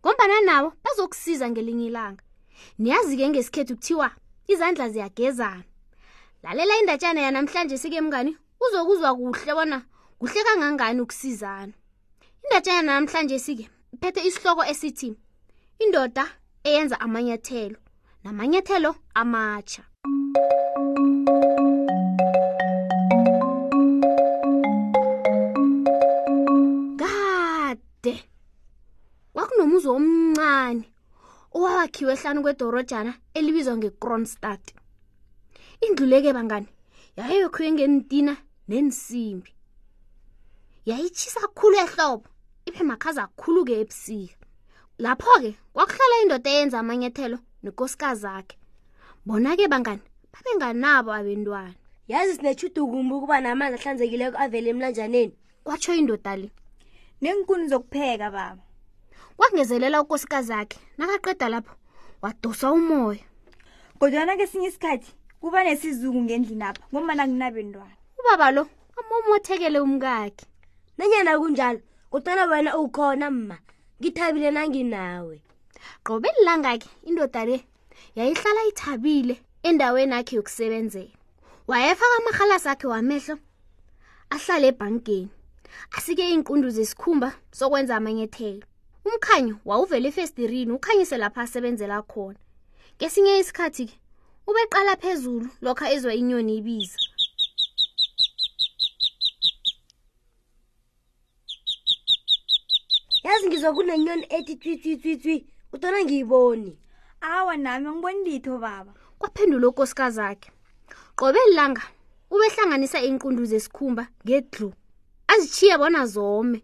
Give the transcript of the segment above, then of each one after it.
ngombana nabo bazokusiza ngelinye ilanga niyazi-ke ngesikhethu kuthiwa izandla ziyagezana lalela indatshana yanamhlanje sike mngani uzokuzwa kuhle bona kuhle kangangani ukusizana indatshana namhlanje sike iphethe isihloko esithi indoda eyenza amanyathelo namanyathelo amatsha kade kwakunomuzi omncane owakhiwe hlanu kwedorojana elibizwa ngekronstadt indluleke bangani yayeyokhiwe ngenitina nensimbi yayitshisa khulu ehlobo ibe makhaza khulu-ke ebusika lapho-ke kwakuhlala indoda eyenza amanyethelo nekosikazi akhe bona-ke bangani babenganabo abentwana yazi sinetshudukumbi ukuba namanzi ahlanzekileko avele emlanjaneni kwatsho indoda le neenkuni zokupheka baba wangezelela ukosikazakhe nakaqeda lapho wadosa umoya kodwana kesinye isikhathi kuba nesizungu ngendlini apha ngombana kunabentwana ubaba lo amomothekele umkakhe nanyana kunjalo kucela wena ukhona mma ngithabile nanginawe qobe lilangakhe indoda le yayihlala ithabile endaweni yakhe yokusebenzela wayefaka amarhalasi akhe wamehlo ahlale ebhankeni asike iinqundu zesikhumba sokwenza amanyethelo umkhanyo wawuvela efestirini ukhanyise lapha asebenzela khona ngesinye isikhathi-ke ubeqala phezulu lokho ezwa inyoni ibiza yazi ngizwa kunenyoni ethi twitwitwitwi utona ngiyiboni awa nami angiboni litho baba kwaphendula ukosikazakhe qobe langa ubehlanganisa inqundu zesikhumba ngedlu azitshiye bona zome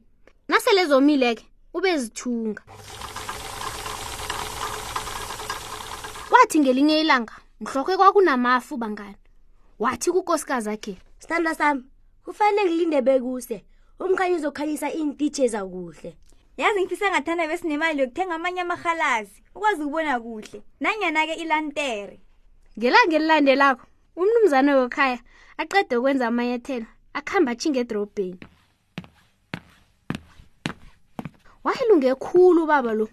nasele zomile-ke ubezithunga wathi ngelinye ilanga mhlokhe kwakunamafu bangani wathi kukosikazakhe sithanda sami kufanele ngilinde bekuse umkhanyo uzokhanyisa iintitshe zakuhle yazi ngifisa ngathana besinemali yokuthenga amanye amarhalazi ukwazi ukubona kuhle nanyana-ke ilantere ngelanga elilandelako umnumzane wekhaya aqede ukwenza amanyethelo akuhambe atshinga edorobheni wahlunge khulu ubaba lo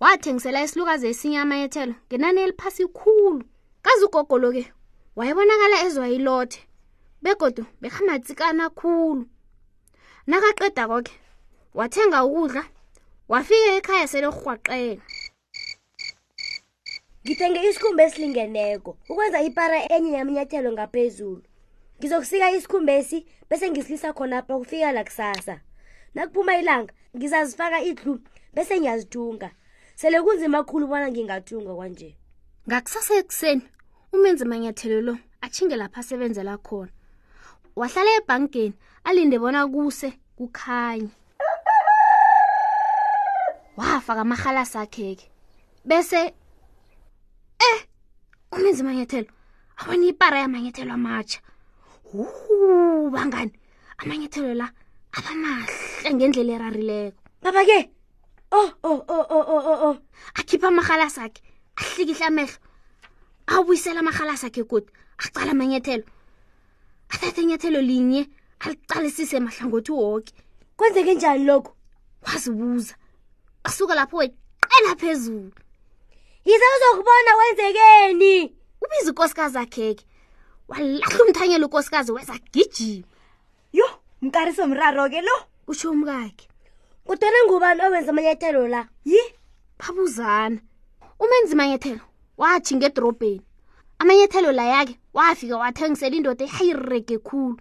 wathengisela isilukazi esinye amayethelo ngenani eliphasi khulu kazi ugogo lo ke wayebonakala ezwa ilothe begodu bekamatsikana khulu nakaqeda koke wathenga ukudla wafika ekhaya sele rhwaqela ngithenge isikhumba esilingeneko ukwenza ipara enye yaminyathelo ngaphezulu ngizokusika isikhumbesi bese ngisilisa khonapha kufika la kusasa nakuphuma ilanga ngizazifaka idlu bese ngiyazithunga sele kunzima khulu bona ngingathunga kwanje ngakusasa ekuseni umenzi manyathelo lo achinge lapha asebenzela khona wahlala ebhankeni alinde bona kuse kukhanye wafa kamarhala sakheke bese eh umenzi manyathelo awena ipara yamanyathelo amatsha hu bangani amanyathelo la abamahle ngendlela erarileko baba ke oh oh oh oh oh oh, oh. akhipha amarhala sakhe ahlikihle amehlo awubuyisela amarhala sakhe kude acala amanyathelo athathe inyathelo linye aliqalisise emahlangothi woke kwenzeke njani lokho wazibuza wasuka lapho weqela phezulu yize uzokubona wenzekeni ubiza ukosikazi akheke walahla umthanyela ukosikazi weza gijima yo mkarisi omraro-ke lo usho umkakhe kodwana ngubani owenza amanyathelo la yi babuzana umenzi manyethelo wathi ngedorobheni amanyethelo layake wafika wathengisela indoda ehayirege khulu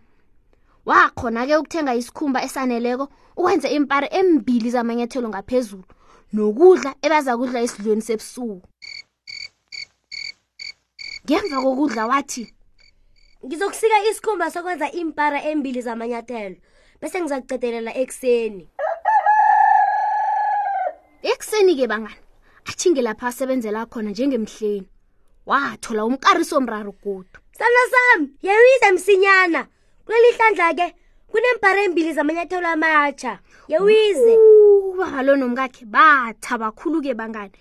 wakhona-ke ukuthenga isikhumba esaneleko ukwenza impara embili zamanyethelo ngaphezulu nokudla ebaza kudla esidlweni sebusuku ngemva kokudla wathi ngizokusika isikhumba sokwenza impara embili zamanyathelo bese ngizakucedelela ekuseni ekuseni-ke bangani athinge lapha asebenzela khona njengemhleni wathola umkariso omraro godu sana sami yewize msinyana kuleli hlandla-ke kunembhara embili zamanyathelo amatsha yewize ubalo nomkakhe batha bakhulu-ke bangani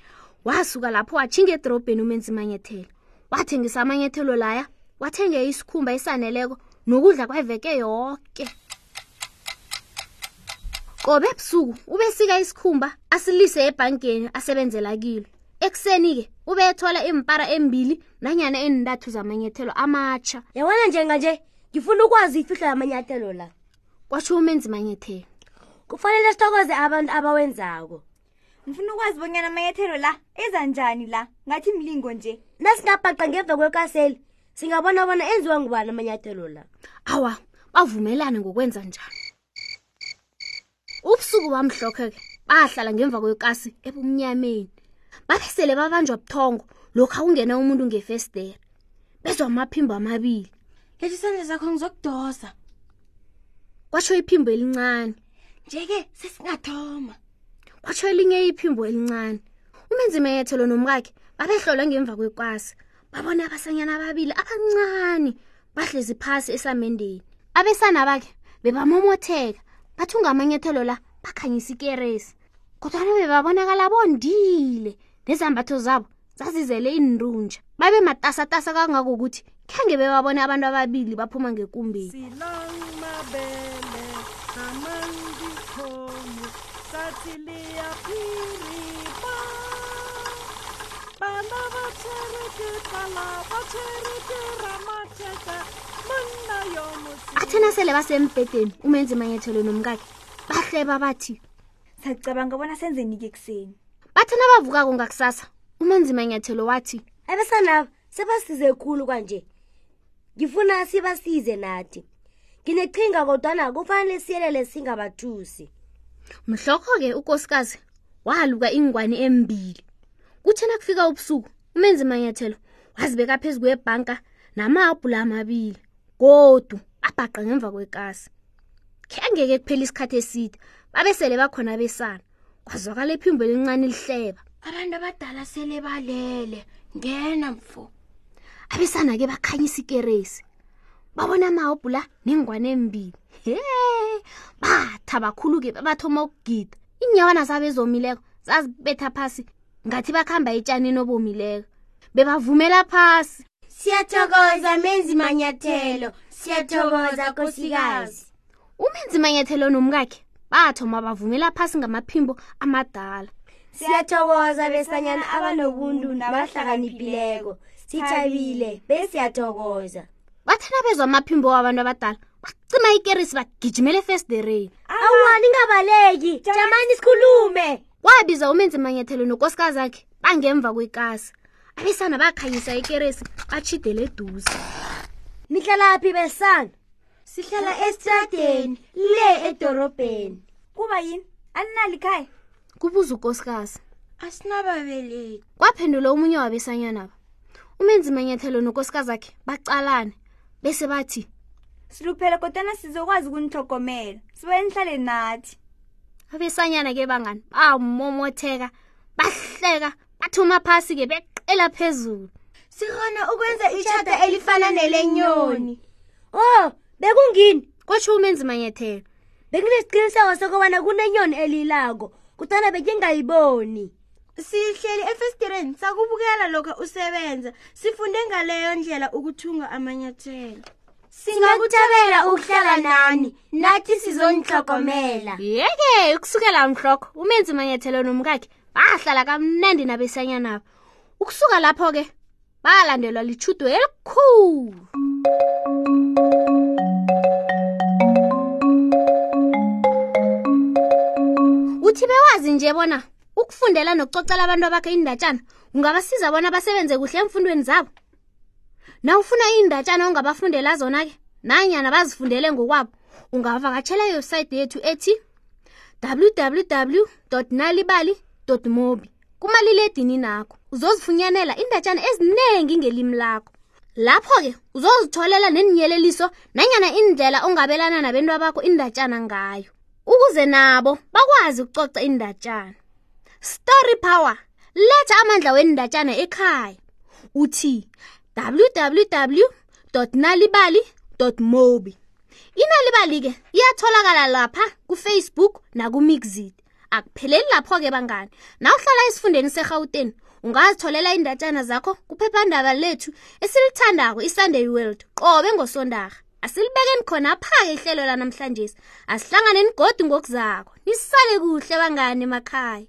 wasuka lapho wathinga edorobheni umenzi manyathelo wathengisa amanyethelo laya wathenge isikhumba esaneleko nokudla kweveke yoke qobe ebusuku ubesika isikhumba asilise ebhankeni asebenzela kilo ekuseni-ke ubethola iimpara embili nanyana eentathu zamanyethelo amatsha yabona njenganje ngifuna ukwazi ifihlo yamanyathelo la kwatsho umenzi manyethelo kufanele sithokoze abantu abawenzako ngifuna ukwazi bonyana amanyethelo la eza njani la ngathi mlingo nje nasingabhaqa ngemva kwekaseli singabona bona enziwa ngubani amanyathelo la awa bavumelane ngokwenza njani ubusuku bamhlokhe-ke bahlala ngemva kwekasi ebumnyameni babesele babanjwa buthongo lokhu awungena umuntu ngefestera bezwa amaphimbo amabili lethi isandla zakho ngizokudosa kwasho iphimbo elincane nje-ke sesingathoma kwatsho elinye iphimbo elincane umenzimetho lo nomkakhe babehlolwe ngemva kwekwasi babona abasanyana ababili abancane bahlezi phasi esamendeni abesana bakhe bebamomotheka bathunga amanyethelo la bakhanyisa ikeresi kodwana bebabonakala bondile nezambatho zabo zazizele iinrunja babe matasatasa kangako ukuthi khenge bebabone abantu ababili baphuma ngekumbeni silamabele amangikhomi sathi liyaphiripa bana batshereke bala batshereke ramatsheka monna yomusi athena sele basembhedeni umenzi manyethelo nomkakhe bahleba bathi sacabanga bona senzenike ekuseni bathi nabavukako ngakusasa umanzima nyathelo wathi abesanaba sebasize khulu kwanje ngifuna sibasize nathi nginechinga kodwana kufanele siyelele singabathusi mhlokho-ke ukosikazi waluka ingwani embili kuthe nakufika ubusuku umenzi manyathelo wazibeka phezu kwebhanka namahabhula amabili godu abhaqa ngemva kwekasi khengeke kuphela isikhathi eside babesele bakhona abesana kwazwakala iphimbo elincane lihleba abantu abadala sele balele ngena mfo abesana ke bakhanyisa ikeresi babona amahobhu la nengwane embili he batha bakhulu-ke babathoma ukugida iinyawana zabo ezomileko zazibetha phasi ngathi bakhamba etshanini obomileko bebavumela phasi siyathokoza menzi manyathelo siyathokoza kosikazi umenzi manyathelo nomkakhe bathoma bavumela phasi ngamaphimbo amadala siyathokoza besanyana abanobuntu nabahlakaniphileko sithabile besiyathokoza bathana bezwa amaphimbo wabantu abadala bacima ikerisi bagijimela efesdereni awani ngabaleki jamani sikhulume wabiza umenzi manyathelo nokosikazakhe bangemva kwekasa abesana bakhanyisa ikeresi batshidele eduze nihlalaphi besana sihlala esitradeni le edorobheni kuba yini aninali khaya kubuza ukosikazi asinababeleki kwaphendula omunye wabesanyanaba umenzi manyathelo nokosikazi akhe bacalane bese bathi siluphele kodwana sizokwazi ukunihlogomela sibaye nihlale nathi abesanyana-ke bangani bamomotheka bahleka bathuma phasi-ke beqela phezulu sikhona ukwenza itshada elifana nelenyoni o oh, bekungini kotsho umenzi manyathelo bekunesiqiniseko sokobana kunenyoni elilako kutana bekingayiboni sihleli efestireni sakubukela lokho usebenza sifunde ngaleyo ndlela ukuthunga amanyathelo singakuthabela ukuhlala nani nathi sizonitlhogomela yeke ukusukela mhlokho umenzi manyathelo nomkakhe bahlala kamnandi nabesanyanabo ukusuka lapho-ke balandelwa litshudo elikhulu uthi bewazi nje bona ukufundela nokucocela abantu abakhe indatshana ungabasiza bona basebenze kuhle emfundweni zabo nawufuna iindatshana ongabafundela zona-ke nanyana bazifundele ngokwabo ungavakatshela iwebhsayithi yethu ethi www nalibali mobi kumaliledini nakho uzozifunyanela indatshana eziningi ngelimi lakho lapho-ke uzozitholela neenyeleliso nanyana indlela ongabelana nabentu abakho indatshana ngayo ukuze nabo bakwazi ukucoca indatshana story power letha amandla wendatshana ekhaya uthi www.nalibali.mobi inalibali ke iyatholakala lapha kufacebook nakumixit akupheleli lapho-ke bangani nawuhlala esifundeni serhawuteni ungazitholela iindatshana zakho kuphephandaba lethu esilithandako isunday world qobe ngosondarha asilibekeni khona aphake ihlelo lanamhlanje asihlanganeni godi ngokuzako nisale kuhle bangani emakhaya